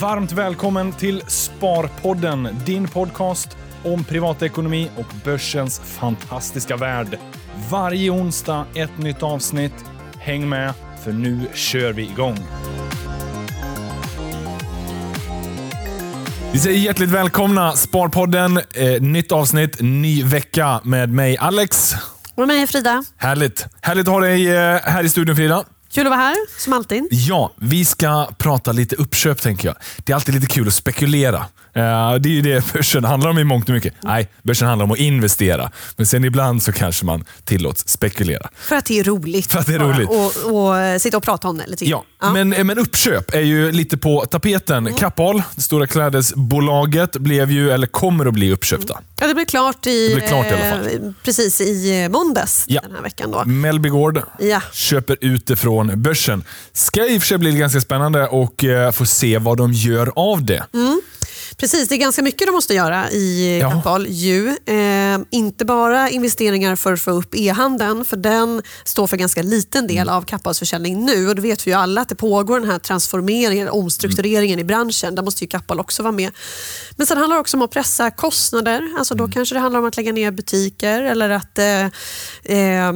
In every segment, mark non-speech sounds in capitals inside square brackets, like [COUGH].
Varmt välkommen till Sparpodden, din podcast om privatekonomi och börsens fantastiska värld. Varje onsdag ett nytt avsnitt. Häng med, för nu kör vi igång. Vi säger hjärtligt välkomna Sparpodden. Eh, nytt avsnitt, ny vecka med mig Alex. Och mig Frida. Härligt. Härligt att ha dig eh, här i studion Frida. Kul att vara här, som alltid. Ja, vi ska prata lite uppköp tänker jag. Det är alltid lite kul att spekulera. Eh, det är ju det [LAUGHS] börsen handlar om i mångt och mycket. Nej, börsen handlar om att investera. Men sen ibland så kanske man tillåts spekulera. För att det är roligt. För att det är roligt. Och, och sitta och prata om det lite Ja, Men, eh, men uppköp är ju lite på tapeten. Kappahl, det stora klädesbolaget, blev ju, eller kommer att bli uppköpta. Ja, det blev klart i, Det blev klart i alla fall. eh, precis i måndags Ja. den här veckan. Då. Gård Ja. köper ut det från börsen. Ska i och för sig bli ganska spännande och få se vad de gör av det. Precis, det är ganska mycket de måste göra i Ja. Kappahl. Ju. Eh, inte bara investeringar för att få upp e-handeln, för den står för ganska liten del Mm. av Kappahls försäljning nu. Och det vet vi ju alla att det pågår den här transformeringen, omstruktureringen i branschen. Där måste ju Kappahl också vara med. Men sen handlar det också om att pressa kostnader. Alltså Mm. då kanske det handlar om att lägga ner butiker eller att eh, eh,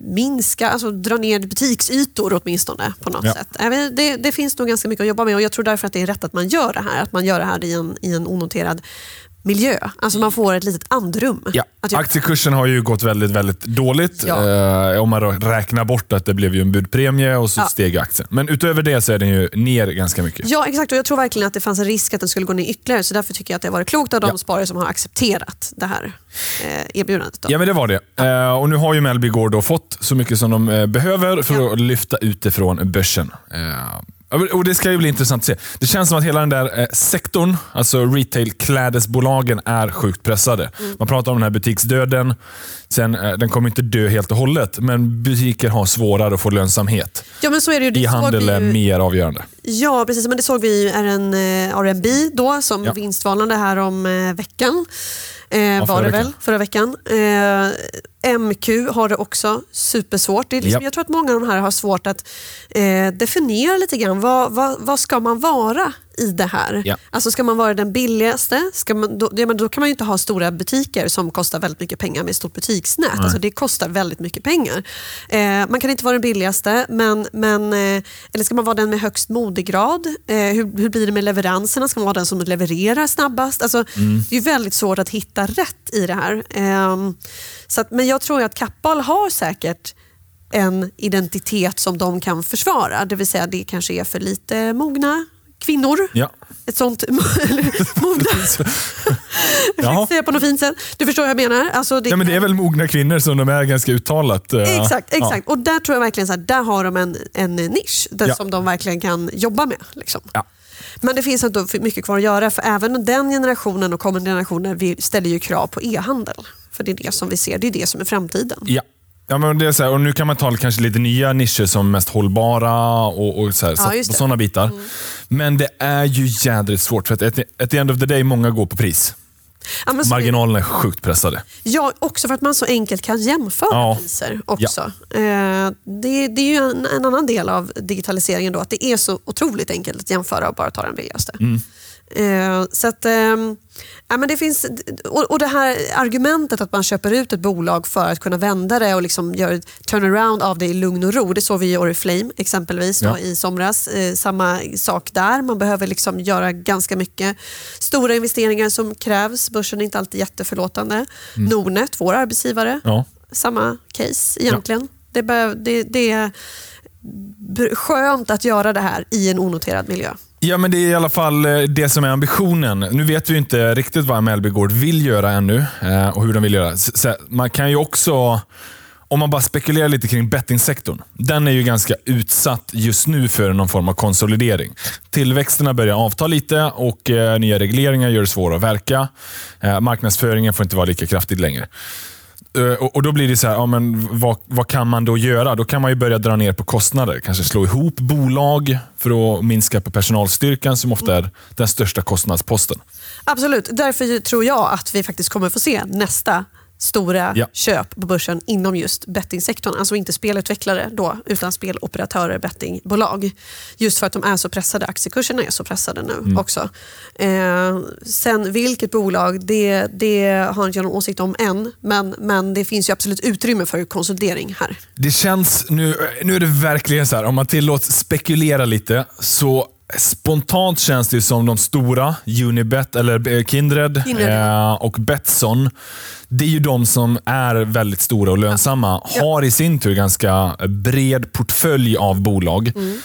minska, alltså dra ner butiksytor åtminstone på något Ja. sätt. Vet, Det, det finns nog ganska mycket att jobba med och jag tror därför att det är rätt att man gör det här. Att man gör det här i en, i en onoterad miljö. Alltså man får ett litet andrum. Ja. Aktiekursen har ju gått väldigt, väldigt dåligt. Ja. Eh, om man räknar bort att det blev ju en budpremie och så Ja. steg aktien. Men utöver det så är den ju ner ganska mycket. Ja, exakt. Och jag tror verkligen att det fanns en risk att den skulle gå ner ytterligare. Så därför tycker jag att det har varit klokt av de Ja. sparare som har accepterat det här eh, erbjudandet. Då. Ja, men det var det. Eh, och Nu har ju Mellby Gård fått så mycket som de eh, behöver för att lyfta ut det från börsen. Och Det ska ju bli intressant att se. Det känns som att hela den där eh, sektorn, alltså retail-klädesbolagen, är sjukt pressade. Mm. Man pratar om den här butiksdöden. Sen, eh, den kommer inte dö helt och hållet, men butiker har svårare att få lönsamhet. Ja, men så är det ju. Det såg E-handel vi är ju- mer avgörande. Ja, precis. Men det såg vi i RN, eh, RNB då som Ja. vinstvarnande här om veckan. Eh, var det väl, veckan. förra veckan. MQ har det också supersvårt. Det är liksom, Ja. Jag tror att många av de här har svårt att eh, definiera lite grann. Vad, vad, vad ska man vara i det här? Ja. Alltså Ska man vara den billigaste? Ska man, då, ja, men då kan man ju inte ha stora butiker som kostar väldigt mycket pengar med ett stort butiksnät. Alltså det kostar väldigt mycket pengar. Eh, man kan inte vara den billigaste, men, men, eh, eller ska man vara den med högst modegrad? Eh, hur, hur blir det med leveranserna? Ska man vara den som levererar snabbast? Alltså, Det är väldigt svårt att hitta rätt i det här. Eh, så att, men jag tror ju att Kappahl har säkert en identitet som de kan försvara. Det vill säga det kanske är för lite mogna kvinnor. Ja. Ett sånt [LAUGHS] mogna, [LAUGHS] jag säga på något fint sätt. Du förstår vad jag menar? Alltså det, Ja, men det är väl mogna kvinnor som de är ganska uttalat. eh, Exakt, ja. exakt. och där tror jag verkligen så här, där har de en, en nisch där Ja. som de verkligen kan jobba med. Liksom. Ja. Men det finns ändå mycket kvar att göra för även den generationen och kommande generationer ställer ju krav på e-handel. För det är det som vi ser, det är det som är framtiden. Ja. Ja, men det är så här, och nu kan man ta kanske lite nya nischer som mest hållbara och, och så här, Ja, så, det. sådana bitar. Mm. Men det är ju jädrigt svårt för att at, at the end of the day, många går på pris. Ja, Marginalerna är sjukt pressade. Ja, också för att man så enkelt kan jämföra Ja. priser också. Eh, det, det är ju en, en annan del av digitaliseringen då, att det är så otroligt enkelt att jämföra och bara ta den billigaste. Mm. Eh, så att, ehm, ja, men det finns, och, och det här argumentet att man köper ut ett bolag för att kunna vända det och liksom göra ett turnaround av det i lugn och ro. Det såg vi i Oriflame exempelvis då, Ja. i somras. Eh, samma sak där. Man behöver liksom göra ganska mycket stora investeringar som krävs. Börsen är inte alltid jätteförlåtande. Nordnet, vår arbetsgivare, Mm. Ja. samma case egentligen. Det, behöv, det, det är skönt att göra det här i en onoterad miljö. Ja, men det är i alla fall eh, det som är ambitionen. Nu vet vi inte riktigt vad Mellby Gård vill göra ännu eh, och hur de vill göra. Så, man kan ju också, om man bara spekulerar lite kring bettingsektorn. Den är ju ganska utsatt just nu för någon form av konsolidering. Tillväxterna börjar avta lite och eh, nya regleringar gör det svårare att verka. Marknadsföringen får inte vara lika kraftig längre. Eh, och Då blir det så här, ja, men vad, vad kan man då göra? Då kan man ju börja dra ner på kostnader. Kanske slå ihop bolag för att minska på personalstyrkan som ofta är den största kostnadsposten. Absolut, därför tror jag att vi faktiskt kommer få se nästa stora Ja. köp på börsen inom just bettingsektorn. Alltså inte spelutvecklare då, utan speloperatörer, bettingbolag. Just för att de är så pressade. Aktiekurserna är så pressade nu Mm. också. Eh, sen vilket bolag, det, det har inte jag någon åsikt om än. Men, men det finns ju absolut utrymme för konsolidering här. Det känns, nu, nu är det verkligen så här, om man tillåts spekulera lite, så spontant känns det som de stora, Unibet, eller eh, Kindred, Kindred, eh, och Betsson. Det är ju de som är väldigt stora och lönsamma. Har i sin tur ganska bred portfölj av bolag. Mm.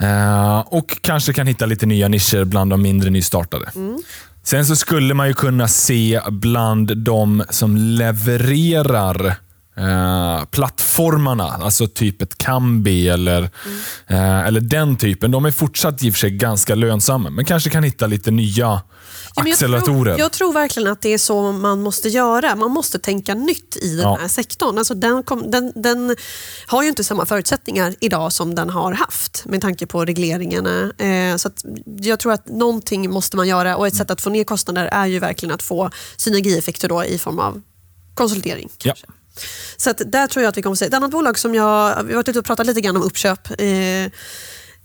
Eh, och kanske kan hitta lite nya nischer bland de mindre nystartade. Mm. Sen så skulle man ju kunna se bland de som levererar eh, plattformarna, alltså typ ett Kambi eller, eh, eller den typen. De är fortsatt i och för sig ganska lönsamma, men kanske kan hitta lite nya Ja, men jag acceleratorer. tror, jag tror verkligen att det är så man måste göra. Man måste tänka nytt i den Ja. här sektorn. Alltså den, kom, den, den har ju inte samma förutsättningar idag som den har haft med tanke på regleringarna. Eh, så jag tror att någonting måste man göra och ett sätt att få ner kostnader är ju verkligen att få synergieffekter då i form av konsolidering. Ja. Så att där tror jag att vi kommer att se. Ett annat bolag som jag, vi har varit ute och pratat lite grann om uppköp eh,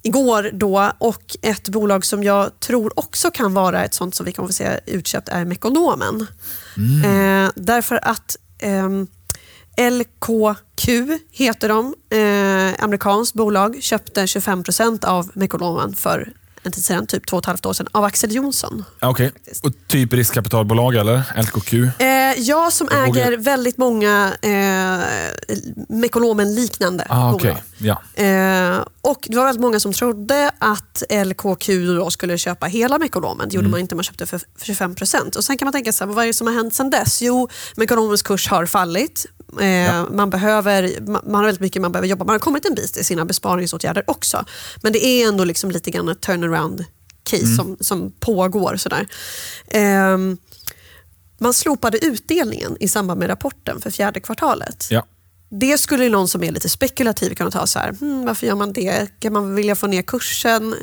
igår då och ett bolag som jag tror också kan vara ett sånt som vi kommer att se utköpt är Mekonomen. Eh, därför att ehm, LKQ heter de, eh, amerikanskt bolag, köpte 25% av Mekonomen för en tid sedan, typ två och ett halvt år sedan, av Axel Jonsson. Okej. Och typ riskkapitalbolag eller? LKQ? Eh, jag som vågar- äger väldigt många eh, Mekonomen-liknande Ah, bolag. okej. Ja. Eh, och Det var väldigt många som trodde att LKQ skulle köpa hela Mekonomen. Det gjorde man inte, man köpte för för 25%. Och Sen kan man tänka sig, vad är det som har hänt sen dess? Jo, Mekonomens kurs har fallit. Eh, man, behöver, man man har väldigt mycket man behöver jobba Man har kommit en bit i sina besparingsåtgärder också. Men det är ändå liksom lite grann ett turnaround case som, som pågår. Sådär. Ehm, man slopade utdelningen i samband med rapporten för fjärde kvartalet. ja. Det skulle någon som är lite spekulativ kunna ta så här, hmm, varför gör man det? Kan man vilja få ner kursen?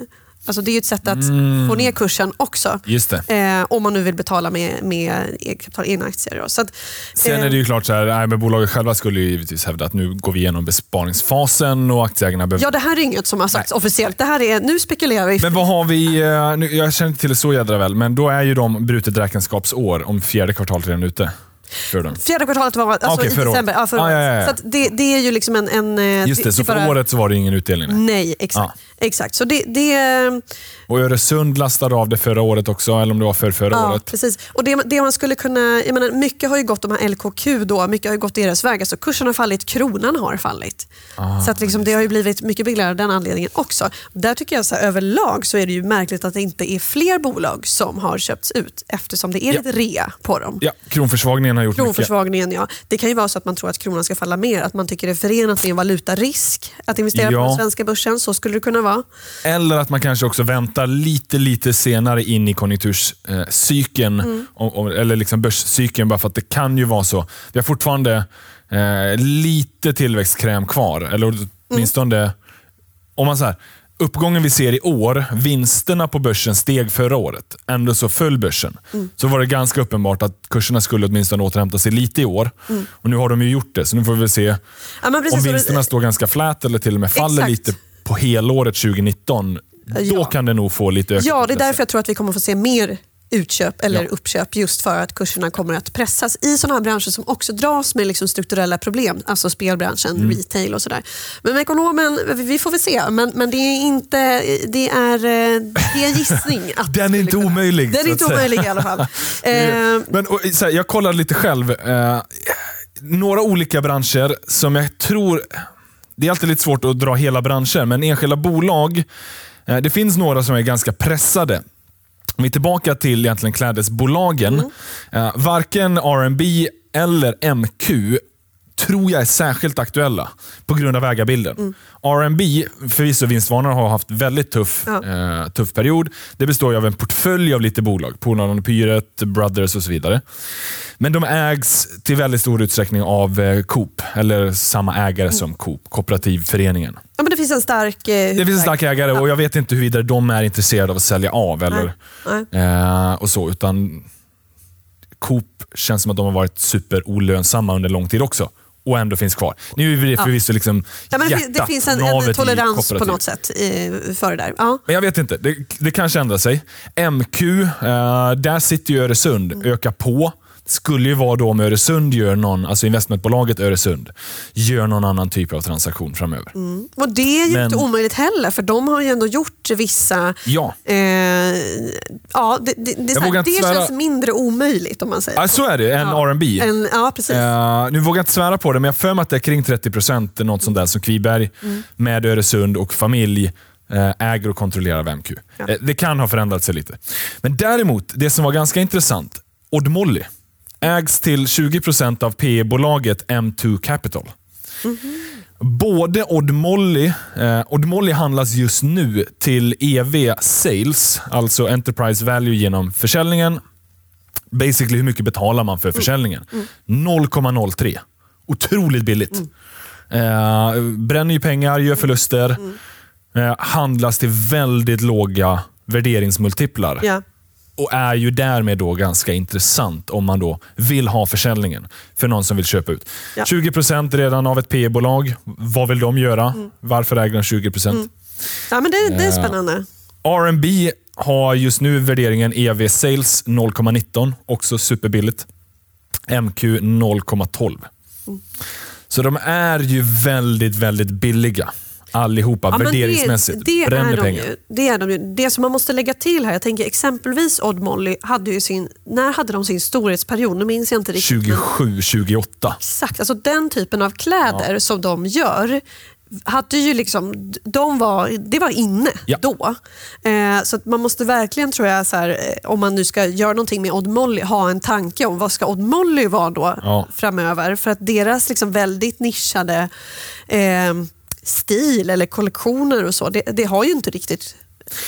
Alltså det är ju ett sätt att få ner kursen också. Just det. Eh, om man nu vill betala med, med egna aktier. Då. Så att, Sen eh, är det ju klart så här, nej, men bolaget själva skulle ju givetvis hävda att nu går vi igenom besparingsfasen och aktieägarna behöver Ja, det här är inget som har sagts officiellt. Det här är, nu spekulerar vi. Men vad har vi, eh, nu, jag känner inte till det så jädra väl, men då är ju de brutet räkenskapsår om fjärde kvartalet redan ute. För dem. Fjärde kvartalet var alltså Okej, i december. Ja, Ah, ja, ja. Så det, det är ju liksom en... en eh, Just det, så är för bara- året så var det ingen utdelning. nej. Exakt. exakt. Så det, det, Och Öresund lastade av det förra året också, eller om det var för förra Ja, året. precis. Och det, det man skulle kunna, jag menar, mycket har ju gått, de här LKQ då, mycket har ju gått deras väg. Alltså kursen har fallit, kronan har fallit. Ah, så att liksom, det har ju blivit mycket billigare av den anledningen också. Där tycker jag så här, överlag så är det ju märkligt att det inte är fler bolag som har köpts ut eftersom det är Ja. lite rea på dem. Ja, kronförsvagningen har gjort mycket. Kronförsvagningen, ja. Det kan ju vara så att man tror att kronan ska falla mer, att man tycker det är förenat med en valutarisk att investera Ja. på den svenska börsen. Så skulle det kunna vara. Eller att man kanske också väntar lite, lite senare in i konjunkturscykeln, Mm. eller liksom börscykeln, bara för att det kan ju vara så. Vi har fortfarande eh, lite tillväxtkräm kvar, eller åtminstone om man så här, Uppgången vi ser i år, vinsterna på börsen steg förra året. Ändå så föll börsen. Mm. Så var det ganska uppenbart att kurserna skulle åtminstone återhämta sig lite i år. Och Nu har de ju gjort det, så nu får vi väl se Mm. Ja, precis, om och det- vinsterna står ganska flät eller till och med faller Exakt. lite på helåret 2019. Då Ja. kan det nog få lite ökat Ja, det är därför jag tror att vi kommer få se mer utköp eller Ja. uppköp just för att kurserna kommer att pressas i sådana här branscher som också dras med liksom strukturella problem, alltså spelbranschen, Mm. retail och sådär. Men ekonomen, vi får väl se, men, men det är inte, det är, eh, det är en gissning. [LAUGHS] Att Den är inte kunna- omöjlig, Den är inte omöjlig i alla fall. [LAUGHS] eh, Men, och, här, jag kollade lite själv. Eh, några olika branscher som jag tror... Det är alltid lite svårt att dra hela branscher, men enskilda bolag. Eh, det finns några som är ganska pressade. Om vi är tillbaka till egentligen klädesbolagen. Mm. Eh, varken R&B eller MQ tror jag är särskilt aktuella på grund av ägarbilden. Mm. R&B, förvisso vinstvarorna har haft väldigt tuff, Ja. eh, tuff period. Det består ju av en portfölj av lite bolag. Polarn Pyret, Brothers och så vidare. Men de ägs till väldigt stor utsträckning av eh, Coop, eller samma ägare som Coop, Kooperativföreningen. ja, men det finns en stark... eh, Det finns en stark ägare och jag vet inte huruvida de är intresserade av att sälja av eller, Nej. eh, och så, utan Coop känns som att de har varit superolönsamma under lång tid också. Och ändå finns kvar. Nu är det förvisso liksom Ja, men det, finns en, en tolerans på något sätt eh, för det där. Ja. Men jag vet inte, det, det kanske ändrar sig. MQ, eh, där sitter ju Öresund, Mm. ökar på. Skulle ju vara då om Öresund gör någon, alltså investmentbolaget Öresund, gör någon annan typ av transaktion framöver. Och Det är ju Men- inte omöjligt heller, för de har ju ändå gjort vissa... Ja. Eh, ja, det, det, det, så här, det svära- känns mindre omöjligt om man säger Ja, så är det. En Ja. R&B. En, ja, precis. Eh, nu vågar jag inte svära på det, men jag för mig att det är kring 30 procent, något sånt där, som Kviberg Mm. med Öresund och familj eh, äger och kontrollerar av MQ. Ja. Eh, det kan ha förändrat sig lite. Men däremot, det som var ganska intressant, Odd Molly ägs till 20 procent av PE-bolaget M2 Capital. Både Odd Molly, eh, Odd Molly handlas just nu till EV Sales, alltså Enterprise Value genom försäljningen. Basically hur mycket betalar man för försäljningen? 0,03. Otroligt billigt. Eh, bränner ju pengar, gör förluster. Eh, handlas till väldigt låga värderingsmultiplar ja. Och är ju därmed då ganska intressant om man då vill ha försäljningen för någon som vill köpa ut. Ja. 20% redan av ett P-bolag. Vad vill de göra? Mm. Varför äger de 20%? ja, men det, det är Eh, spännande. R&B har just nu värderingen EV Sales 0,19. Också superbilligt. MQ 0,12. Mm. Så de är ju väldigt, väldigt billiga. Allihopa, Ja, värderingsmässigt. Det, det, Bränner är de pengar. ju, det är de ju. Det som man måste lägga till här, jag tänker exempelvis Odd Molly, hade ju sin, när hade de sin storhetsperiod? Nu minns jag inte riktigt. men- 27, 28. Exakt, alltså den typen av kläder som de gör hade ju liksom, de var, det var inne Ja. då. Eh, så man måste verkligen, tror jag, så här, eh, om man nu ska göra någonting med Odd Molly, ha en tanke om vad ska Odd Molly vara då Ja. framöver. För att deras liksom väldigt nischade eh, stil eller kollektioner och så, det, det har ju inte riktigt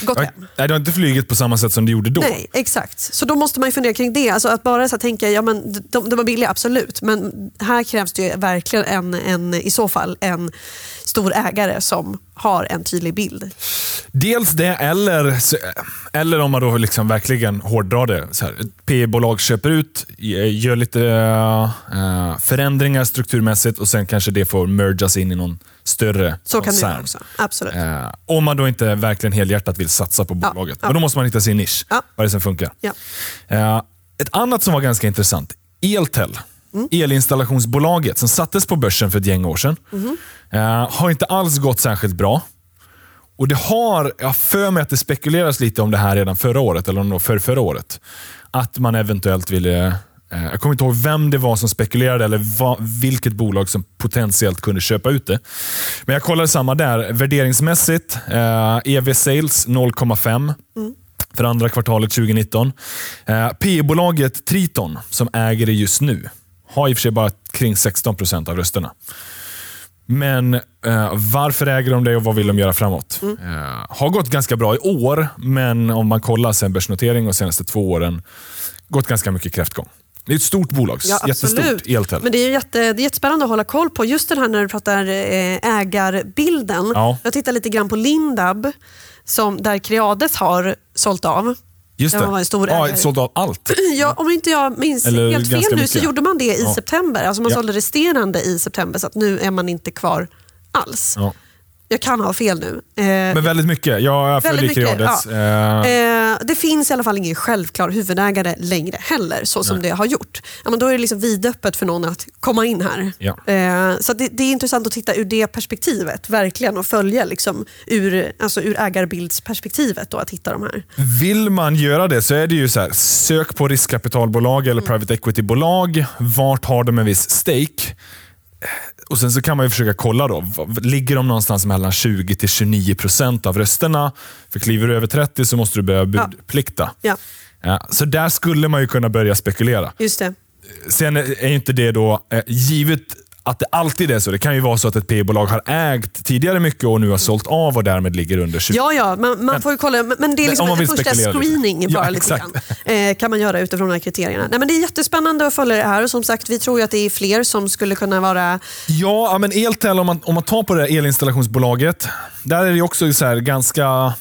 gått hem. Nej, det har inte flugit på samma sätt som det gjorde då. Nej, exakt. Så då måste man ju fundera kring det. Alltså att bara så tänka, ja men de, de var billiga, absolut. Men här krävs det ju verkligen en, en, i så fall en stor ägare som har en tydlig bild. Dels det, eller, eller om man då liksom verkligen hårdrar det. Så här, ett P-bolag köper ut, gör lite eh, förändringar strukturmässigt och sen kanske det får mergas in i någon större Så kan det koncern. också. Absolut. Eh, om man då inte verkligen helhjärtat vill satsa på Ja, bolaget. ja. Men då måste man hitta sin nisch. Ja. Vad det som funkar. Ja. Eh, ett annat som var ganska intressant. Eltel. Mm. Elinstallationsbolaget som sattes på börsen för ett gäng år sedan. Mm. eh, har inte alls gått särskilt bra. Och det har, jag har för mig att det spekuleras lite om det här redan förra året, eller för förra året. Att man eventuellt ville, eh, jag kommer inte ihåg vem det var som spekulerade eller va, vilket bolag som potentiellt kunde köpa ut det. Men jag kollade samma där. Värderingsmässigt, eh, EV Sales 0,5 för andra kvartalet 2019. Eh, P-bolaget Triton, som äger det just nu, har i och för sig bara kring 16 procent av rösterna. Men eh, varför äger de det och vad vill de göra framåt? Mm. Eh, har gått ganska bra i år, men om man kollar sen börsnotering och senaste två åren, gått ganska mycket kräftgång. Det är ett stort bolag, Ja, jättestort. Eltel. Men det är jätte, det är jättespännande att hålla koll på just det här när du pratar eh, ägarbilden. Ja. Jag tittar lite grann på Lindab, som, där Creades har sålt av. Just det var en stor ja, ägare. sålt av allt. [CLEARS THROAT] Ja, om inte jag minns Eller helt fel nu mycket. så gjorde man det i Ja. september. Alltså man Ja. sålde resterande i september så att nu är man inte kvar alls. Ja. Jag kan ha fel nu. Eh, Men väldigt mycket. Jag följer Creades. ja. Eh, Eh, det finns i alla fall ingen självklar huvudägare längre heller, så som det har gjort. Ja, men då är det liksom vidöppet för någon att komma in här. Ja. Eh, så det, det är intressant att titta ur det perspektivet, verkligen, och följa liksom ur, alltså ur ägarbildsperspektivet då, att hitta de här. Vill man göra det så är det ju så här, sök på riskkapitalbolag eller private equity-bolag. Vart har de en viss stake? Och Sen så kan man ju försöka kolla. då. Ligger de någonstans mellan 20 till 29 procent av rösterna? För kliver du över 30 så måste du börja budplikta. Ja, Ja, så där skulle man ju kunna börja spekulera. just det. Sen är inte det då eh, givet att det alltid är så. Det kan ju vara så att ett P-bolag har ägt tidigare mycket och nu har sålt av och därmed ligger under 20. Ja, ja, man, man får ju kolla. Men det är liksom en första spekulera lite. screening Ja, bara lite grann. Eh, kan man göra utifrån de här kriterierna. Nej, men det är jättespännande att följa det här och som sagt, vi tror att det är fler som skulle kunna vara Ja, men Eltel, om man, om man tar på det här elinstallationsbolaget, där är det också så ganska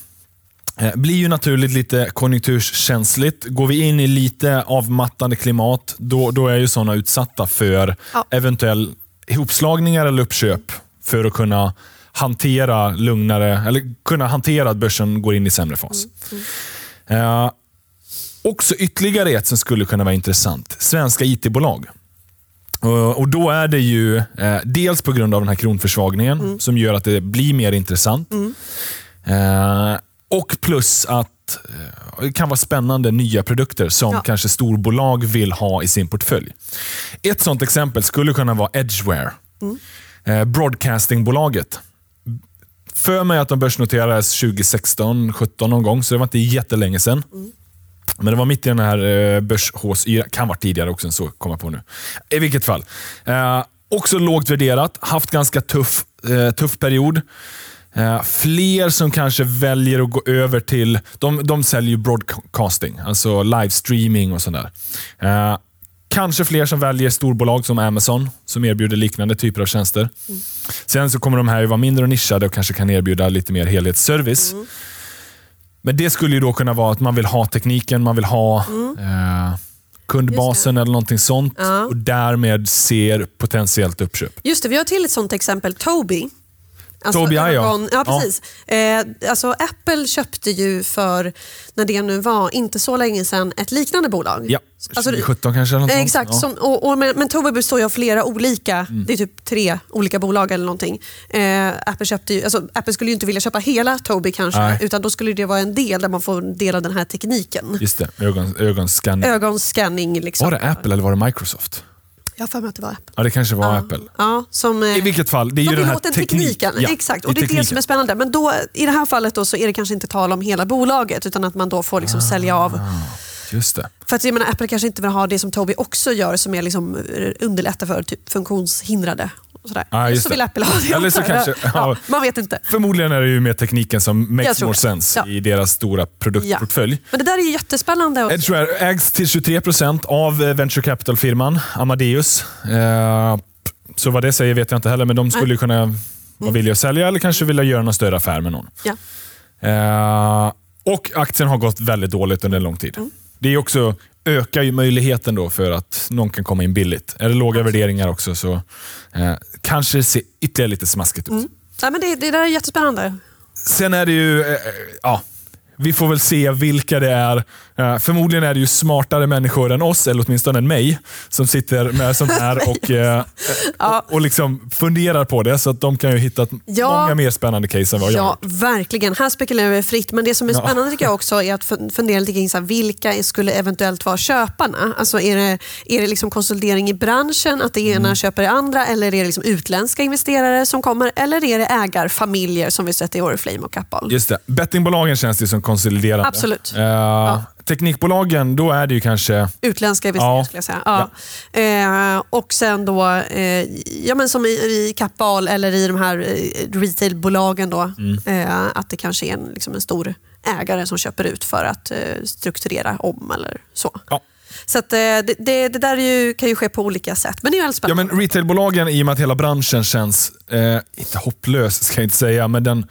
Eh, blir ju naturligt lite konjunkturskänsligt. Går vi in i lite avmattande klimat, då, då är ju sådana utsatta för Ja. eventuell ihopslagningar eller uppköp för att kunna hantera lugnare, eller kunna hantera att börsen går in i sämre fas. Eh, också ytterligare ett som skulle kunna vara intressant. Svenska IT-bolag. Och och Då är det ju eh, dels på grund av den här kronförsvagningen som gör att det blir mer intressant. Eh, och plus att eh, det kan vara spännande nya produkter som Ja. kanske storbolag vill ha i sin portfölj. Ett sånt exempel skulle kunna vara Edgeware. Eh, broadcastingbolaget. För mig att de börsnoterades 2016, 17 någon gång, så det var inte jättelänge sedan. Men det var mitt i den här eh, börshåsyran. Kan vara tidigare också än så, kommer på nu. I vilket fall. Eh, också lågt värderat, haft ganska tuff, eh, tuff period. Eh, fler som kanske väljer att gå över till... De, de säljer ju broadcasting, alltså livestreaming och sånt där. Eh, kanske fler som väljer storbolag som Amazon, som erbjuder liknande typer av tjänster. Sen så kommer de här ju vara mindre och nischade och kanske kan erbjuda lite mer helhetsservice. Men det skulle ju då kunna vara att man vill ha tekniken, man vill ha eh, kundbasen eller någonting sånt Ja. och därmed ser potentiellt uppköp. Just det, vi har till ett sånt exempel, Tobii. Alltså Tobii, ja. ja. Ja. precis. Eh, alltså Apple köpte ju för, när det nu var, inte så länge sedan, ett liknande bolag. Ja, Alltså, 2017 kanske? Eller Eh. Exakt, Ja. som, och, och, men, men Tobii består ju av flera olika, Mm. det är typ tre olika bolag eller någonting. Eh, Apple, köpte ju, alltså, Apple skulle ju inte vilja köpa hela Tobii kanske, Nej. utan då skulle det vara en del där man får del av den här tekniken. Just det, ögon, ögonscanning. Ögonscanning liksom. Var det Apple eller var det Microsoft? Jag har för mig att det var Apple. Ja, det kanske var Apple. Ja, som, I vilket fall, det är ju de den här teknik- tekniken. Ja, Exakt, och det är är det tekniken. som är spännande. Men då, i det här fallet då, så är det kanske inte tal om hela bolaget utan att man då får liksom sälja av. Just det. För att jag menar, Apple kanske inte vill ha det som Tobii också gör som är liksom eh, underlätta för typ funktionshindrade. Sådär. Just så det. vill Apple ha det Eller så kanske- ja, ja. Man vet inte. Förmodligen är det ju mer tekniken som makes more sense Ja. i deras stora produktportfölj. Men det där är ju jättespännande. Edgeware ägs till 23% av eh, venture capital-firman Amadeus. Eh, Så vad det säger vet jag inte heller, men de skulle ju kunna vara villiga att sälja eller kanske vilja göra någon större affär med någon. ja. Eh, Och aktien har gått väldigt dåligt under en lång tid. Det är också, ökar ju möjligheten då för att någon kan komma in billigt. Är det låga värderingar också så eh, kanske det ser ytterligare lite smaskigt ut. Nej, men det, det där är jättespännande. Sen är det ju, eh, ja, vi får väl se vilka det är. Eh, förmodligen är det ju smartare människor än oss, eller åtminstone än mig, som sitter med sånt här och, [LAUGHS] eh, och, och liksom funderar på det. Så att de kan ju hitta Ja. många mer spännande case än vad jag Ja, verkligen. Här spekulerar vi fritt. Men det som är Ja. spännande tycker jag också är att fun- fundera lite kring så här, vilka skulle eventuellt vara köparna. Alltså är det, är det liksom konsolidering i branschen, att det ena Mm. köper det andra eller är det liksom utländska investerare som kommer eller är det ägarfamiljer som vi sett i Oriflame och Kappahl? Just det. Bettingbolagen känns det som konsoliderande. Absolut. Eh, Teknikbolagen, då är det ju kanske... Utländska investerare Ja. skulle jag säga. Ja. Eh, och sen då, eh, ja, men som i, i Kappahl eller i de här eh, retailbolagen då, Mm. eh, att det kanske är en, liksom en stor ägare som köper ut för att eh, strukturera om eller så. Ja. Så att, eh, det, det, det där är ju, kan ju ske på olika sätt, men det är väldigt Ja, spännande. men retailbolagen, i och med att hela branschen känns, inte hopplös ska jag inte säga, men den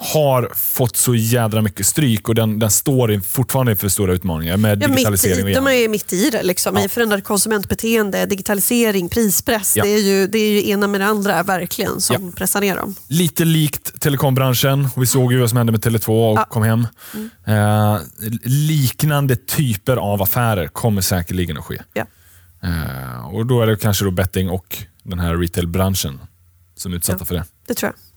har fått så jädra mycket stryk och den, den står in- fortfarande inför stora utmaningar med Ja, mitt digitalisering och i, de är mitt i det. Liksom, Ja. I förändrat konsumentbeteende, digitalisering, prispress. Ja. Det, är ju, det är ju ena med det andra verkligen som pressar ner dem. Lite likt telekombranschen. Vi såg ju vad som hände med Tele2 och Ja. kom hem. Eh, liknande typer av affärer kommer säkerligen att ske. Ja. Eh, och Då är det kanske då betting och den här retailbranschen som är utsatta Ja. för det. Det tror jag.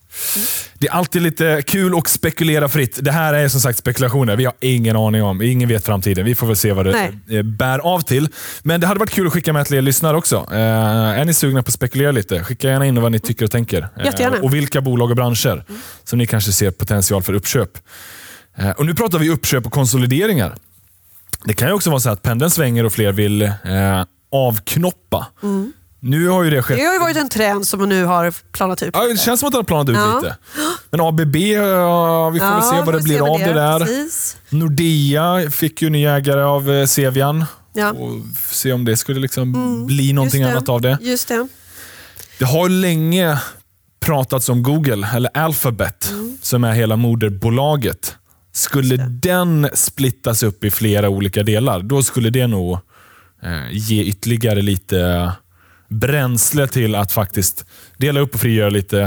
Det är alltid lite kul att spekulera fritt. Det här är som sagt spekulationer. Vi har ingen aning om. Ingen vet framtiden. Vi får väl se vad det Nej. eh, bär av till. Men det hade varit kul att skicka med till er lyssnare också. Eh, är ni sugna på att spekulera lite? Skicka gärna in vad ni tycker och tänker. Eh, och vilka bolag och branscher som ni kanske ser potential för uppköp. Eh, och Nu pratar vi uppköp och konsolideringar. Det kan ju också vara så att pendeln svänger och fler vill eh, avknoppa. Nu har ju det skett Det har ju varit en trend som nu har planat ut. Ja, det känns som att den har planat ut Ja. lite. Men ABB, ja, vi får väl se vad det blir av vad det där. Precis. Nordea fick ju ny ägare av eh, Sevian. Ja. Och se om det skulle liksom bli någonting det. annat av det. Just det. Det har länge pratats om Google, eller Alphabet, Mm. som är hela moderbolaget. Skulle den splittas upp i flera olika delar, då skulle det nog eh, ge ytterligare lite bränsle till att faktiskt dela upp och frigöra lite.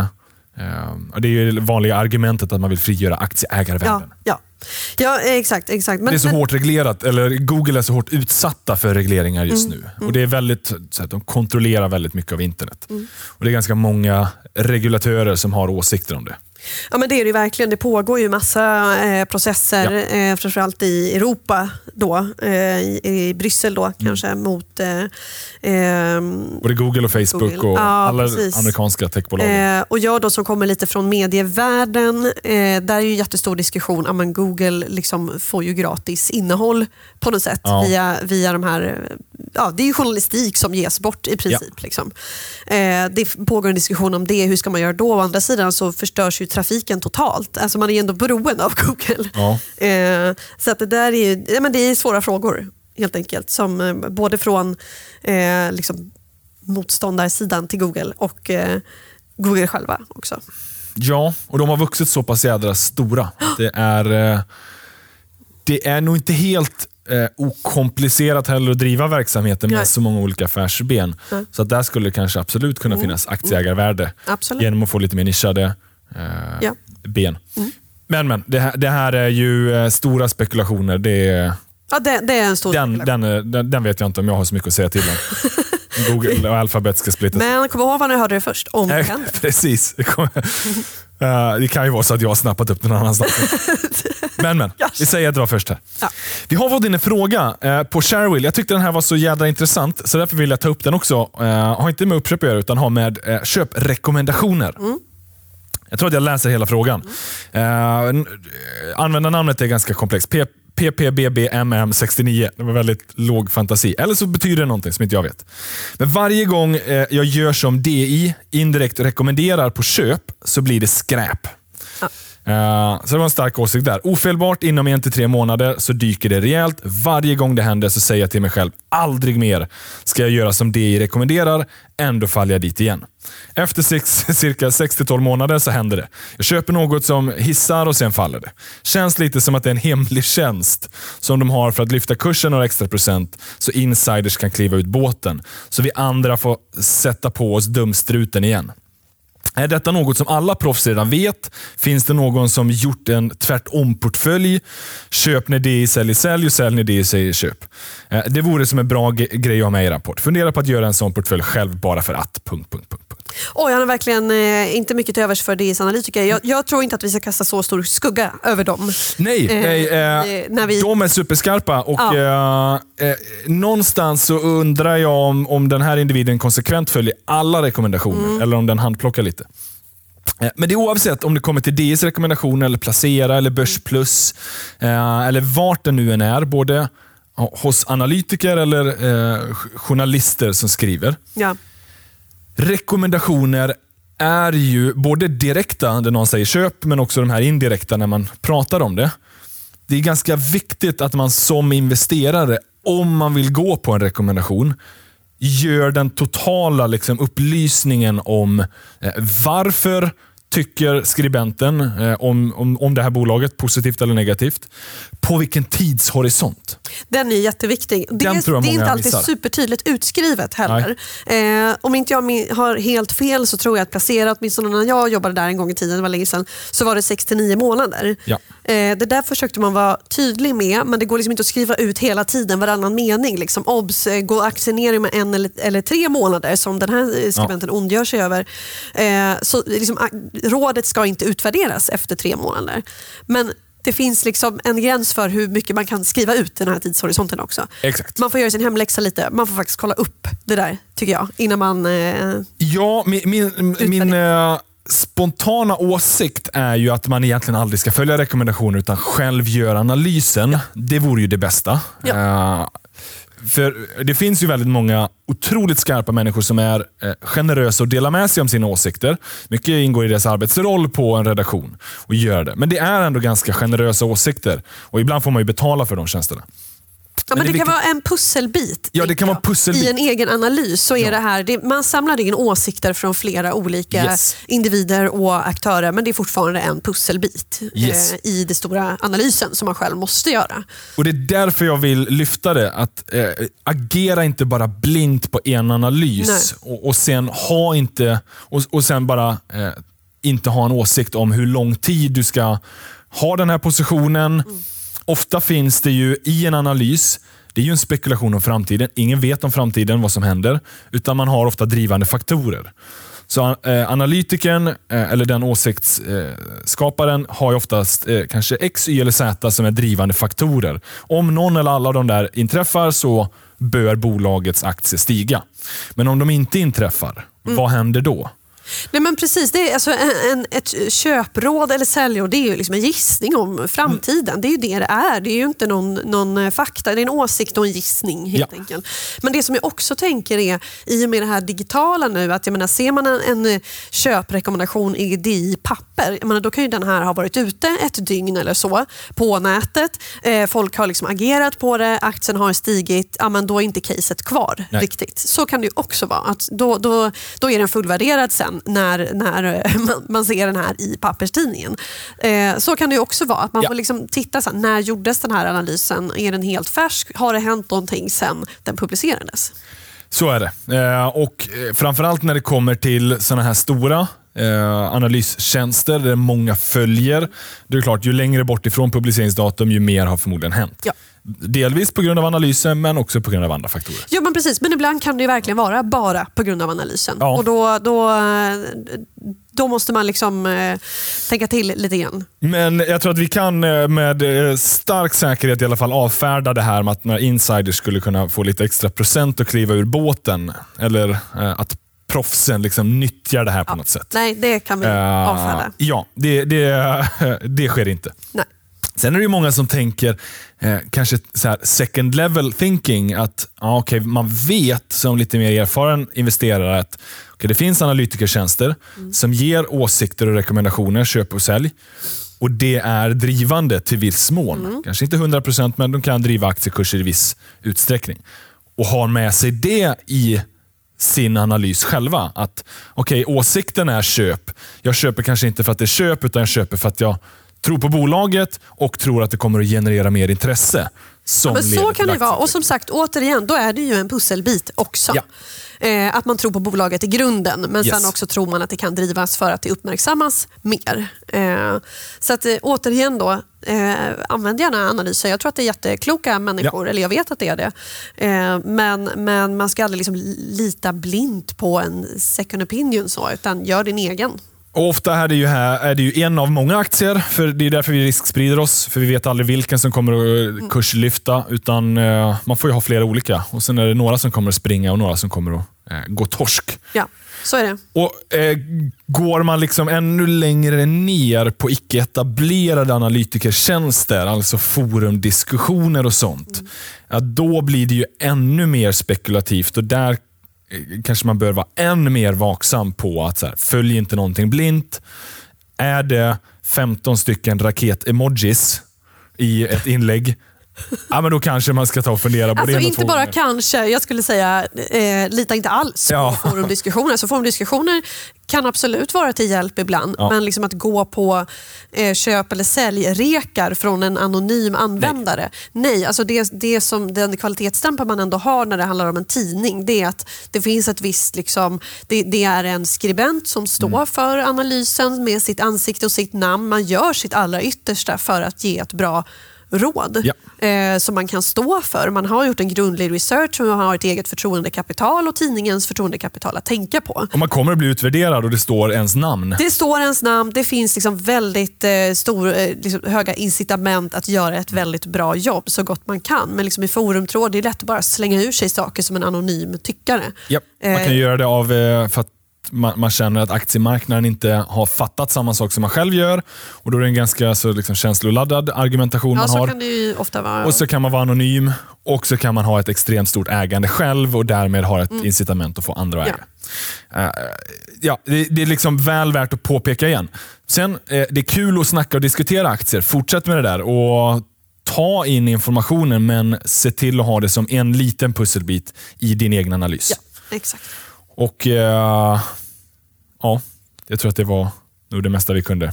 Eh, det är ju det vanliga argumentet att man vill frigöra aktieägarvärden. Ja, ja. ja exakt. exakt. Men, det är så men, hårt reglerat, eller Google är så hårt utsatta för regleringar just Mm, nu. Och det är väldigt, så att de kontrollerar väldigt mycket av internet. Mm. Och Det är ganska många regulatörer som har åsikter om det. Ja men det är det verkligen. Det pågår ju massa eh, processer, Ja. eh, framförallt i Europa då, eh, i, i Bryssel då Mm. kanske mot eh, ehm, Både Google och Facebook Google. och Ja, alla precis. amerikanska techbolag. Eh, och jag då som kommer lite från medievärlden, eh, där är ju en jättestor diskussion. Ja, men Google liksom får ju gratis innehåll på något sätt Ja. via, via de här... Ja, det är ju journalistik som ges bort i princip. Liksom. Eh, det pågår en diskussion om det. Hur ska man göra då? Å andra sidan så förstörs ju trafiken totalt. Alltså man är ju ändå beroende av [LAUGHS] Google. Ja. Eh, så att det där är ju ja, men det är svåra frågor helt enkelt. Som, eh, både från eh, liksom, motståndarsidan till Google och eh, Google själva också. Ja, och de har vuxit så pass jädra stora. Det är, eh, det är nog inte helt eh, okomplicerat heller att driva verksamheten med Nej. så många olika affärsben. Nej. Så att där skulle det kanske absolut kunna finnas aktieägarvärde Absolut. genom att få lite mer nischade eh, Ja. ben. Men, men det, här, det här är ju eh, stora spekulationer. Det är, Ja, det, det är en stor den, spekulation. den, är- den, den vet jag inte om jag har så mycket att säga till om. [LAUGHS] Google och Alphabet ska splittas. Men kom ihåg vad ni hörde det först. Om händer. [LAUGHS] precis. [LAUGHS] Eh, det kan ju vara så att jag har snappat upp den någon annanstans. [LAUGHS] men, men. Vi säger att det var först här. Ja. Vi har fått in en fråga eh, på Sharewill. Jag tyckte den här var så jädra intressant, så därför vill jag ta upp den också. Eh, har inte med uppköp att göra, utan har med köprekommendationer. Jag tror att jag läser hela frågan. N- användarnamnet är ganska komplext. P- PPBBMM69. Det var väldigt låg fantasi. Eller så betyder det någonting som inte jag vet. Men varje gång eh, jag gör som DI indirekt rekommenderar på köp så blir det skräp. Eh, Eh, så det var en stark åsikt där. Ofelbart inom en till tre månader så dyker det rejält. Varje gång det händer så säger jag till mig själv, aldrig mer ska jag göra som DI rekommenderar. Ändå faller jag dit igen. Efter sex, [LAUGHS] cirka 6-12 månader så händer det. Jag köper något som hissar och sen faller det. Känns lite som att det är en hemlig [LAUGHS] tjänst som de har för att lyfta kursen några extra procent så insiders kan kliva ut båten. Så vi andra får sätta på oss dumstruten igen. Är detta något som alla proffs redan vet? Finns det någon som gjort en tvärtom-portfölj? Köp när DI säljer sälj och sälj när DI säger köp. Eh, Det vore som en bra grej att ha med i rapport. Fundera på att göra en sån portfölj själv bara för att... Punkt, punkt, punkt. Oj, han har verkligen eh, inte mycket till övers för DIs analytiker. Jag, jag tror inte att vi ska kasta så stor skugga över dem. Nej, Eh, nej eh, när vi- de är superskarpa och Ja. eh, eh, någonstans så undrar jag om, om den här individen konsekvent följer alla rekommendationer Mm. eller om den handplockar lite. Eh, Men det är oavsett om det kommer till DS rekommendationer, eller Placera, eller Börsplus, eh, eller vart det nu än är, både hos analytiker eller eh, journalister som skriver. Ja. Rekommendationer är ju både direkta, där någon säger köp, men också de här indirekta när man pratar om det. Det är ganska viktigt att man som investerare, om man vill gå på en rekommendation, gör den totala liksom, upplysningen om eh, varför tycker skribenten eh, om, om, om det här bolaget, positivt eller negativt. På vilken tidshorisont. Den är jätteviktig. Det, Den är, det är inte alltid missar. supertydligt utskrivet heller. Eh, om inte jag har helt fel så tror jag att Placera, åtminstone när jag jobbade där en gång i tiden, det var länge sedan, så var det 6-9 månader. Ja. Eh, det där försökte man vara tydlig med, men det går liksom inte att skriva ut hela tiden varannan mening. Liksom, obs, eh, går aktien ner med en eller, eller tre månader som den här eh, skribenten ondgör sig över. Eh, så liksom, rådet ska inte utvärderas efter tre månader. Men det finns liksom en gräns för hur mycket man kan skriva ut den här tidshorisonten också. Exakt. Man får göra sin hemläxa lite. Man får faktiskt kolla upp det där, tycker jag, innan man... Eh, Ja, min, min, min eh, spontana åsikt är ju att man egentligen aldrig ska följa rekommendationer utan själv göra analysen. Det vore ju det bästa. Eh, för Det finns ju väldigt många otroligt skarpa människor som är eh, generösa och delar med sig om sina åsikter. Mycket ingår i deras arbetsroll på en redaktion och gör det. Men det är ändå ganska generösa åsikter och ibland får man ju betala för de tjänsterna. Ja, men det, kan vara en pusselbit. Ja, det kan vara pusselbit. I en egen analys så är Ja. det här, det, man samlar in åsikter från flera olika Yes. individer och aktörer men det är fortfarande en pusselbit Yes. eh, i den stora analysen som man själv måste göra. Och Det är därför jag vill lyfta det. Att eh, Agera inte bara blint på en analys och, och sen ha inte och, och sen bara eh, inte ha en åsikt om hur lång tid du ska ha den här positionen. Ofta finns det ju i en analys, det är ju en spekulation om framtiden. Ingen vet om framtiden, vad som händer. Utan man har ofta drivande faktorer. Så eh, analytikern, eh, eller den åsiktsskaparen, har ju oftast eh, kanske X, Y eller Z som är drivande faktorer. Om någon eller alla av de där inträffar så bör bolagets aktie stiga. Men om de inte inträffar, vad händer då? Nej men precis, det är alltså en, ett köpråd eller säljråd det är ju liksom en gissning om framtiden. Det är ju det det är. Det är ju inte någon, någon eh, fakta, det är en åsikt och en gissning helt Ja. enkelt. Men det som jag också tänker är, i och med det här digitala nu, att jag menar, ser man en, en eh, köprekommendation i, det i papper, jag menar, då kan ju den här ha varit ute ett dygn eller så på nätet. Eh, folk har liksom agerat på det, aktien har stigit, ja, men då är inte caset kvar Nej. riktigt. Så kan det ju också vara. Att då, då, då är den fullvärderad sen när, när eh, [LAUGHS] man, man ser den här i papperstidningen. Eh, så kan det också vara. Att man Ja. får liksom titta, så här, när gjordes den här analysen? Är den helt färsk? Har det hänt någonting sen den publicerades? Så är det. Eh, och eh, Framförallt när det kommer till sådana här stora eh, analystjänster där många följer. Det är klart, ju längre bort ifrån publiceringsdatum, ju mer har förmodligen hänt. Ja. Delvis på grund av analysen, men också på grund av andra faktorer. Ja, men precis. Men ibland kan det verkligen vara bara på grund av analysen. Ja. Och då, då, då måste man liksom eh, tänka till lite grann. Men jag tror att vi kan eh, med eh, stark säkerhet i alla fall avfärda det här med att några insiders skulle kunna få lite extra procent och kliva ur båten. Eller eh, att proffsen liksom nyttjar det här på något sätt. Nej, det kan vi Eh, avfärda. Ja, det, det, [LAUGHS] det sker inte. Nej. Sen är det ju många som tänker, eh, kanske så här second level thinking, att ja, okej, man vet som lite mer erfaren investerare att okej, det finns analytikertjänster som ger åsikter och rekommendationer, köp och sälj. Och Det är drivande till viss mån. Kanske inte 100% men de kan driva aktiekurser i viss utsträckning. Och har med sig det i sin analys själva. Att okej, åsikten är köp. Jag köper kanske inte för att det är köp, utan jag köper för att jag tror på bolaget och tror att det kommer att generera mer intresse. Som Men så kan det vara. Och som sagt, återigen, då är det ju en pusselbit också. Ja. Eh, att man tror på bolaget i grunden, men Yes. sen också tror man att det kan drivas för att det uppmärksammas mer. Eh, så att eh, återigen då, eh, använd gärna analyser. Jag tror att det är jättekloka människor, eller jag vet att det är det. Eh, men, men man ska aldrig liksom lita blint på en second opinion, så, utan gör din egen. Och ofta är det, ju här, är det ju en av många aktier, för det är därför vi risksprider oss. För vi vet aldrig vilken som kommer att eh, kurslyfta, utan eh, man får ju ha flera olika. Och Sen är det några som kommer att springa och några som kommer att eh, gå torsk. Ja, så är det. Och eh, Går man liksom ännu längre ner på icke-etablerade analytikertjänster, alltså forumdiskussioner och sånt, ja, då blir det ju ännu mer spekulativt och där kanske man bör vara än mer vaksam på att så här, följ inte någonting blint. Är det 15 stycken raket-emojis i ett inlägg, ja, men då kanske man ska ta och fundera på Alltså det. inte bara kanske, jag skulle säga eh, lita inte alls Ja. på forumdiskussioner. Så forumdiskussioner kan absolut vara till hjälp ibland, Ja. men liksom att gå på eh, köp eller säljrekar från en anonym användare. Nej, alltså det, det som den kvalitetsstämpel man ändå har när det handlar om en tidning, det är att det finns ett visst, liksom, det, det är en skribent som står Mm. för analysen med sitt ansikte och sitt namn. Man gör sitt allra yttersta för att ge ett bra råd Ja. eh, som man kan stå för. Man har gjort en grundlig research och man har ett eget förtroendekapital och tidningens förtroendekapital att tänka på. Och man kommer att bli utvärderad och det står ens namn. Det står ens namn, det finns liksom väldigt eh, stor, eh, liksom höga incitament att göra ett väldigt bra jobb så gott man kan. Men liksom i forumtråd det är lätt att bara slänga ur sig saker som en anonym tyckare. Ja, man Eh, kan ju göra det av eh, för att man, man känner att aktiemarknaden inte har fattat samma sak som man själv gör. Och Då är det en ganska så liksom, känsloladdad argumentation Ja, man så har. kan det ju ofta vara. Och så kan man vara anonym och så kan man ha ett extremt stort ägande själv och därmed ha ett incitament att få andra att Mm. Ja. äga. Eh, ja, det, det är liksom väl värt att påpeka igen. Sen, eh, det är kul att snacka och diskutera aktier. Fortsätt med det där och ta in informationen, men se till att ha det som en liten pusselbit i din egen analys. Ja, exakt. Och eh, ja, jag tror att det var nog det mesta vi kunde.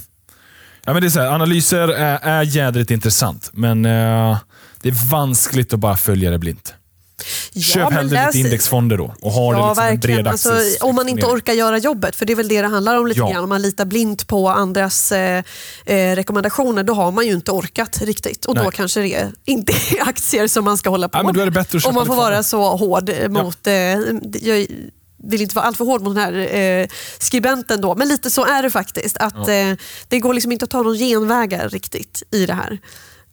Ja, men det är så här, analyser är, är jädrigt intressant, men eh, det är vanskligt att bara följa det blint. Köp men hellre läs- lite indexfonder då och ha det Ja, liksom en bred Alltså, om man inte orkar göra jobbet, för det är väl det det handlar om lite Ja. grann. Om man litar blint på andras eh, eh, rekommendationer, då har man ju inte orkat riktigt. Och då Nej. kanske det är inte är [LAUGHS] aktier som man ska hålla på Ja, men då är det bättre att Om man får vara så hård eh, mot... Eh, jag vill inte vara alltför hård mot den här eh, skribenten då, men lite så är det faktiskt. Att eh, Det går liksom inte att ta någon genvägar riktigt i det här.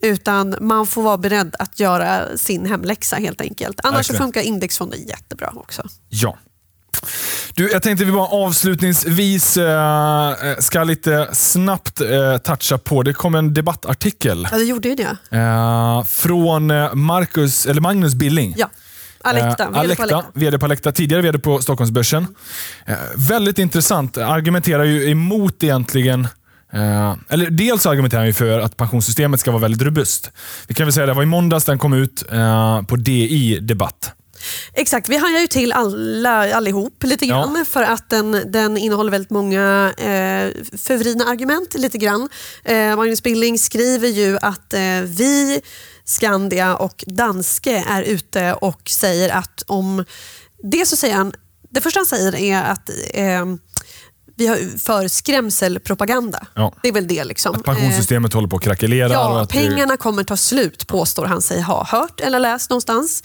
Utan man får vara beredd att göra sin hemläxa helt enkelt. Annars så Verkligen. funkar indexfonder jättebra också. Ja. Du, jag tänkte vi bara avslutningsvis eh, ska lite snabbt eh, toucha på, det kom en debattartikel Ja, det gjorde ju det. eh, från eh, Marcus, eller Magnus Billing. Ja. Alecta, Eh, VD på Alecta, tidigare VD på Stockholmsbörsen. Eh, väldigt intressant. Argumenterar ju emot egentligen Eh, eller dels argumenterar han för att pensionssystemet ska vara väldigt robust. Vi kan väl säga det var i måndags den kom ut eh, på DI Debatt. Exakt, vi hajar ju till alla, allihop lite Ja. grann för att den, den innehåller väldigt många eh, förvridna argument. lite grann. Eh, Magnus Billing skriver ju att eh, vi, Skandia och Danske är ute och säger att om... Det så säger han, det första han säger är att eh, vi har för skrämselpropaganda. Ja. Det är väl det. liksom. Att pensionssystemet håller på att krackelera. och Ja, att det- pengarna kommer ta slut påstår han sig ha hört eller läst någonstans.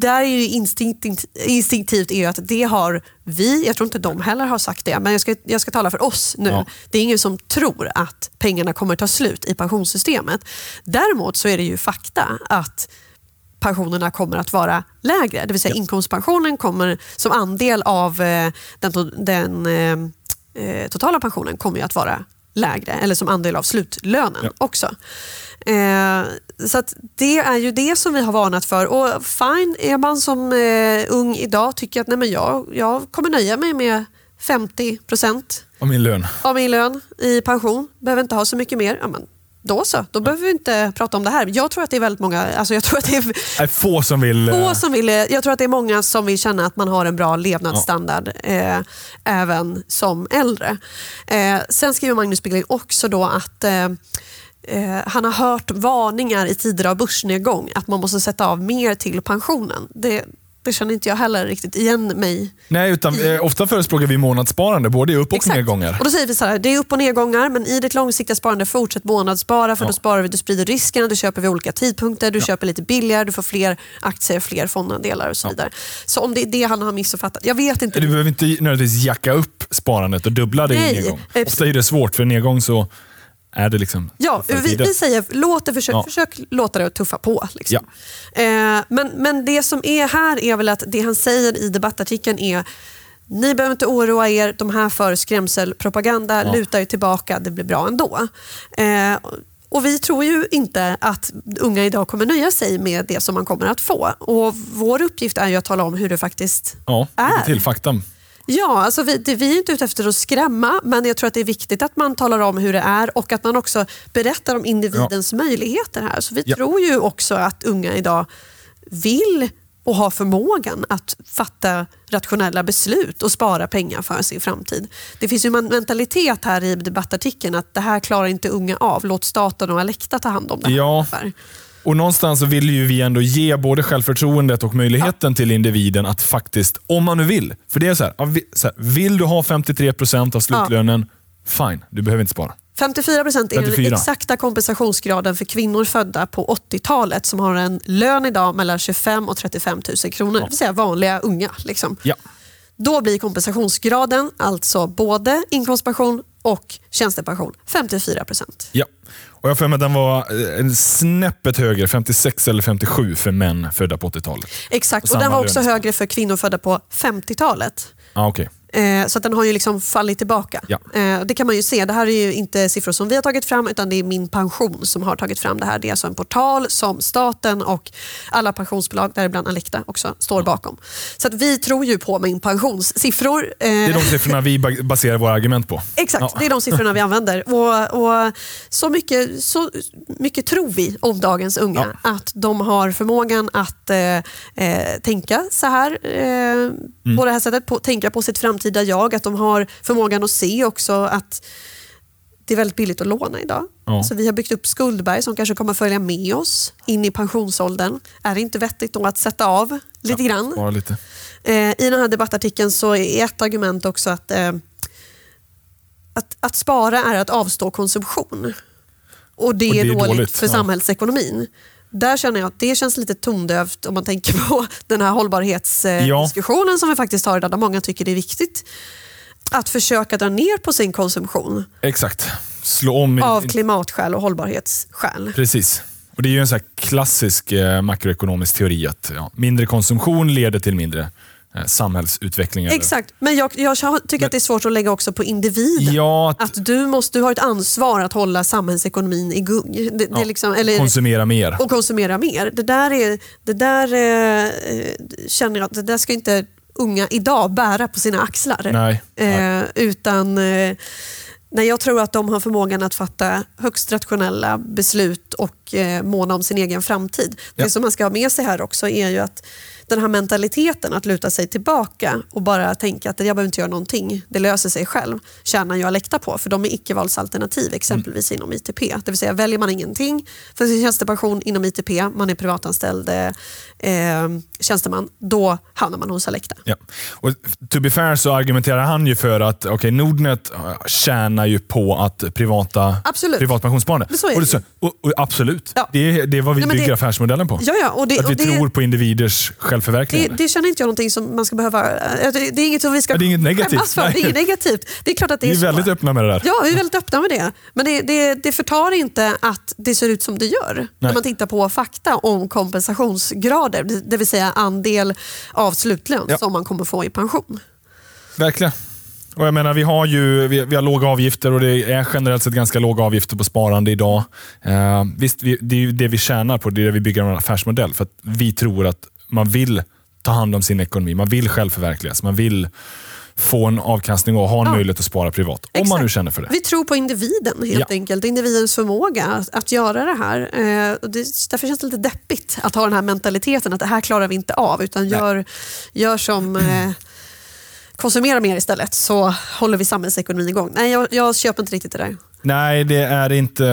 Där är ju instinkt, instinktivt är att det har vi, jag tror inte de heller har sagt det, men jag ska, jag ska tala för oss nu. Ja. Det är ingen som tror att pengarna kommer ta slut i pensionssystemet. Däremot så är det ju fakta att pensionerna kommer att vara lägre. Det vill säga inkomstpensionen kommer som andel av eh, den, den eh, totala pensionen kommer ju att vara lägre, eller som andel av slutlönen Ja. också. Eh, så det är ju det som vi har varnat för. Och fine, är man som eh, ung idag tycker att nej men jag, jag kommer nöja mig med 50 procent Av min lön. av min lön i pension, behöver inte ha så mycket mer. Ja, men då så, då behöver vi inte prata om det här. Jag tror att det är väldigt många, alltså jag tror att det är Det är få som vill... få eh, som vill, jag tror att det är många som vill känna att man har en bra levnadsstandard eh, även som äldre. Eh, sen skriver Magnus Billing också då att eh, eh, han har hört varningar i tider av börsnedgång att man måste sätta av mer till pensionen. Det, det känner inte jag heller riktigt igen mig Nej, utan eh, ofta förespråkar vi månadssparande, både i upp och Exakt. nedgångar. Och då säger vi så här, det är upp och nedgångar men i ditt långsiktiga sparande fortsätt månadsspara för Ja. då sparar vi, du sprider riskerna, du köper vid olika tidpunkter, du köper lite billigare, du får fler aktier, fler fondandelar och så vidare. Så om det är det han har missuppfattat, jag vet inte. Du behöver inte nödvändigtvis jacka upp sparandet och dubbla det Nej, i nedgång. eh, Ofta är det svårt, för i nedgång så är det liksom Ja, vi, vi säger låt det försök, Ja. försök låta det tuffa på. Liksom. Eh, men, men det som är här är väl att det han säger i debattartikeln är ni behöver inte oroa er, de här för skrämselpropaganda Ja. lutar ju tillbaka, det blir bra ändå. Eh, och vi tror ju inte att unga idag kommer nöja sig med det som man kommer att få. Och Vår uppgift är ju att tala om hur det faktiskt Ja, är. till fakta. Ja, alltså vi, det, vi är inte ute efter att skrämma, men jag tror att det är viktigt att man talar om hur det är och att man också berättar om individens möjligheter här. Så vi Ja. tror ju också att unga idag vill och har förmågan att fatta rationella beslut och spara pengar för sin framtid. Det finns ju en mentalitet här i debattartikeln att det här klarar inte unga av. Låt staten och Alecta ta hand om det här. Ja. ungefär. Och någonstans så vill ju vi ändå ge både självförtroendet och möjligheten till individen att faktiskt, om man nu vill. För det är så här, ja, så här vill du ha 53% av slutlönen, fine, du behöver inte spara. 54 procent är 54. den exakta kompensationsgraden för kvinnor födda på 80-talet som har en lön idag mellan 25 och 35 000 kronor. Det vill säga vanliga unga. Liksom. Ja. Då blir kompensationsgraden alltså både inkomstpension och tjänstepension 54 procent. Ja. Och jag för mig den var eh, snäppet högre, 56 eller 57 för män födda på 80-talet. Exakt, och Samma den var också högre för kvinnor födda på 50-talet. Ah, okay. Eh, så den har ju liksom fallit tillbaka. Ja. Eh, det kan man ju se. Det här är ju inte siffror som vi har tagit fram utan det är Min pension som har tagit fram det här. Det är alltså en portal som staten och alla pensionsbolag, däribland Alecta, också står bakom. Så att vi tror ju på Min pensions siffror. Eh, Det är de siffrorna vi ba- baserar våra argument på. Exakt, Ja. det är de siffrorna vi använder. Och, och så, mycket, så mycket tror vi om dagens unga. Att de har förmågan att eh, tänka så här, eh, Mm. på det här sättet, på, tänka på sitt framtida jag. Att de har förmågan att se också att det är väldigt billigt att låna idag. Ja. Så vi har byggt upp skuldberg som kanske kommer följa med oss in i pensionsåldern. Är det inte vettigt då att sätta av lite grann? Bara lite. Eh, I den här debattartikeln så är ett argument också att, eh, att, att spara är att avstå konsumtion. Och det, Och det är är dåligt, dåligt, för ja. samhällsekonomin. Där känner jag att det känns lite tondövt om man tänker på [LAUGHS] den här hållbarhetsdiskussionen Ja. som vi faktiskt har idag, där många tycker det är viktigt att försöka dra ner på sin konsumtion Exakt. Slå om. i- av klimatskäl och hållbarhetsskäl. Precis. Och Det är ju en här klassisk eh, makroekonomisk teori att ja, mindre konsumtion leder till mindre samhällsutveckling. eller- Exakt, men jag, jag tycker att det är svårt att lägga också på individen. Ja, att du, måste, du har ett ansvar att hålla samhällsekonomin igång. Det, det ja, liksom, eller, konsumera mer. och konsumera mer. Det där, är, det där eh, eh, känner jag att det där ska inte unga idag bära på sina axlar. Nej, Eh, utan eh, nej, jag tror att de har förmågan att fatta högst rationella beslut och eh, måna om sin egen framtid. Ja. Det som man ska ha med sig här också är ju att den här mentaliteten att luta sig tillbaka och bara tänka att jag behöver inte göra någonting, det löser sig själv, tjänar jag Alecta på för de är icke-valsalternativ exempelvis inom ITP. Det vill säga väljer man ingenting för sin tjänstepension inom ITP, man är privatanställd eh, eh, tjänsteman, då hamnar man hos Alecta. Ja. Och to be fair så argumenterar han ju för att okay, Nordnet eh, tjänar ju på att privata Absolut. privat pensionssparande. Och det och, och absolut, Ja. det, är, det är vad vi Nej, bygger det- affärsmodellen på. Ja, ja, och det, att vi tror på individers Det, självförverkligande. det känner inte jag någonting som man ska behöva... eh, Det det är inget som vi ska Ja, det är inget negativt. för. Det är Nej. inget negativt. Det är klart att det vi är, är så. väldigt öppna med det där. Ja, vi är väldigt öppna med det. Men det, det, det förtar inte att det ser ut som det gör. När man tittar på fakta om kompensationsgrader, det det vill säga andel av slutlön Ja. som man kommer få i pension. Verkligen. Och jag menar, vi har ju vi, vi har låga avgifter och det är generellt sett ganska låga avgifter på sparande idag. Eh, visst, vi, det är ju det vi tjänar på, det är det vi bygger en affärsmodell. För att vi tror att man vill ta hand om sin ekonomi, man vill självförverkligas, man vill få en avkastning och ha en Ja. möjlighet att spara privat. Om man Exakt. nu känner för det. Vi tror på individen helt Ja. enkelt, individens förmåga att, att göra det här. Eh, och det, därför känns det lite deppigt att ha den här mentaliteten att det här klarar vi inte av utan gör, gör som eh, konsumera mer istället så håller vi samhällsekonomin igång. Nej, jag, jag köper inte riktigt det där. Nej, det är inte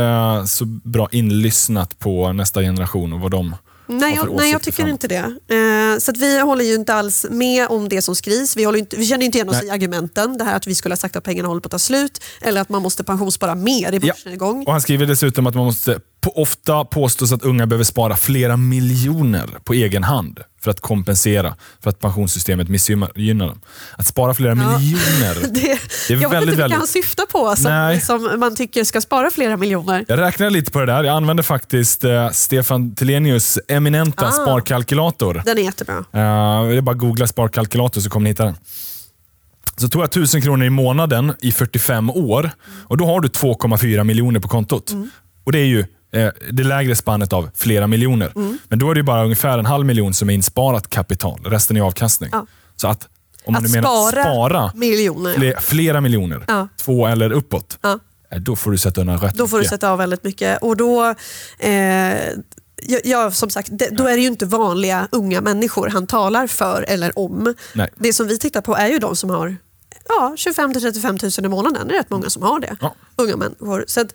så bra inlyssnat på nästa generation och vad de Nej, jag, nej jag tycker framåt. inte det. Eh, så vi håller ju inte alls med om det som skrivs. Vi, inte, vi känner inte igen oss Nej. i argumenten. Det här att vi skulle ha sagt att pengarna håller på att ta slut eller att man måste pensionsspara mer i börsen igång. Och Han skriver dessutom att man måste ofta påstås att unga behöver spara flera miljoner på egen hand för att kompensera för att pensionssystemet missgynnar dem. Att spara flera Ja. miljoner. [LAUGHS] Det, Det är jag vet väldigt, inte vilka han syftar på som, som man tycker ska spara flera miljoner. Jag räknar lite på det där. Jag använder faktiskt eh, Stefan Telenius eminenta Ah. sparkalkylator. Den är jättebra. Uh, det är bara att googla sparkalkylator så kommer ni hitta den. Så tog jag 1000 kronor i månaden i 45 år och då har du 2,4 miljoner på kontot. Mm. Och Det är ju eh, det lägre spannet av flera miljoner. Mm. Men då är det bara ungefär en halv miljon som är insparat kapital. Resten är avkastning. Ja. Så att om man Att nu menar spara spara miljoner. ja. fle- flera miljoner, Ja. två eller uppåt, Ja. eh, då får du sätta undan rätt Då får du mycket. sätta av väldigt mycket. Och då, eh, ja, ja, som sagt, det, då är det ju inte vanliga unga människor han talar för eller om. Nej. Det som vi tittar på är ju de som har ja, 25 till 35 000 i månaden. Det är rätt många som har det. Ja. Unga människor. Så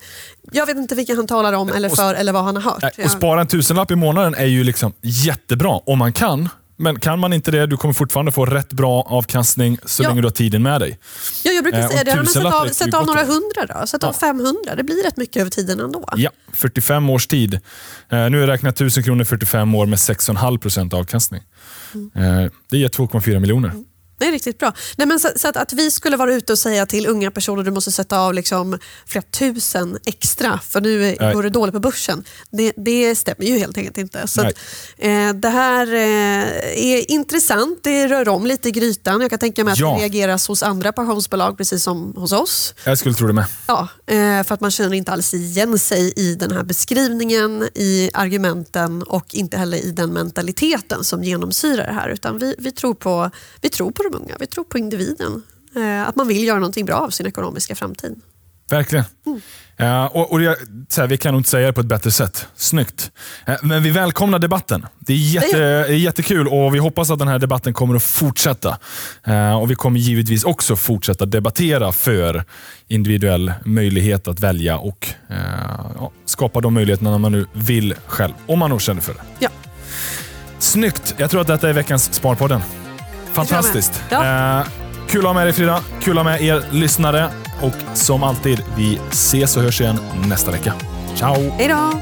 jag vet inte vilka han talar om eller för eller vad han har hört. Och spara en tusenlapp i månaden är ju liksom jättebra om man kan. Men kan man inte det, du kommer fortfarande få rätt bra avkastning så Ja. länge du har tiden med dig. Ja, jag brukar Eh, säga det. Ja, men Sätt av, sätt av några hundra då. Sätt av Ja. 500. Det blir rätt mycket över tiden ändå. Ja, 45 års tid. Eh, nu har jag räknat 1000 kronor 45 år med 6,5 procent avkastning. Mm. Eh, det ger 2,4 miljoner. Det är riktigt bra. Nej, men så, så att, att vi skulle vara ute och säga till unga personer du måste sätta av liksom flera tusen extra för nu Nej. går det dåligt på börsen. Det, det stämmer ju helt enkelt inte. Så att, eh, det här eh, är intressant. Det rör om lite i grytan. Jag kan tänka mig att Ja. det reageras hos andra pensionsbolag precis som hos oss. Jag skulle tro det med. Ja, eh, för att man känner inte alls igen sig i den här beskrivningen, i argumenten och inte heller i den mentaliteten som genomsyrar det här. Utan vi, vi, tror, på, vi tror på de unga, vi tror på individen. Eh, Att man vill göra någonting bra av sin ekonomiska framtid. Verkligen. Ja, och, och jag, här, vi kan nog inte säga det på ett bättre sätt. Snyggt. Eh, Men vi välkomnar debatten. Det är, jätte, Det är jättekul och vi hoppas att den här debatten kommer att fortsätta. Eh, Och Vi kommer givetvis också fortsätta debattera för individuell möjlighet att välja och ja, skapa de möjligheterna när man nu vill själv. Om man nog känner för det. Ja. Snyggt. Jag tror att detta är veckans Sparpodden. Fantastiskt. Ja. Eh, kul att ha med dig Frida. Kul att ha med er lyssnare. Och som alltid, vi ses och hörs igen nästa vecka. Ciao! Hej då!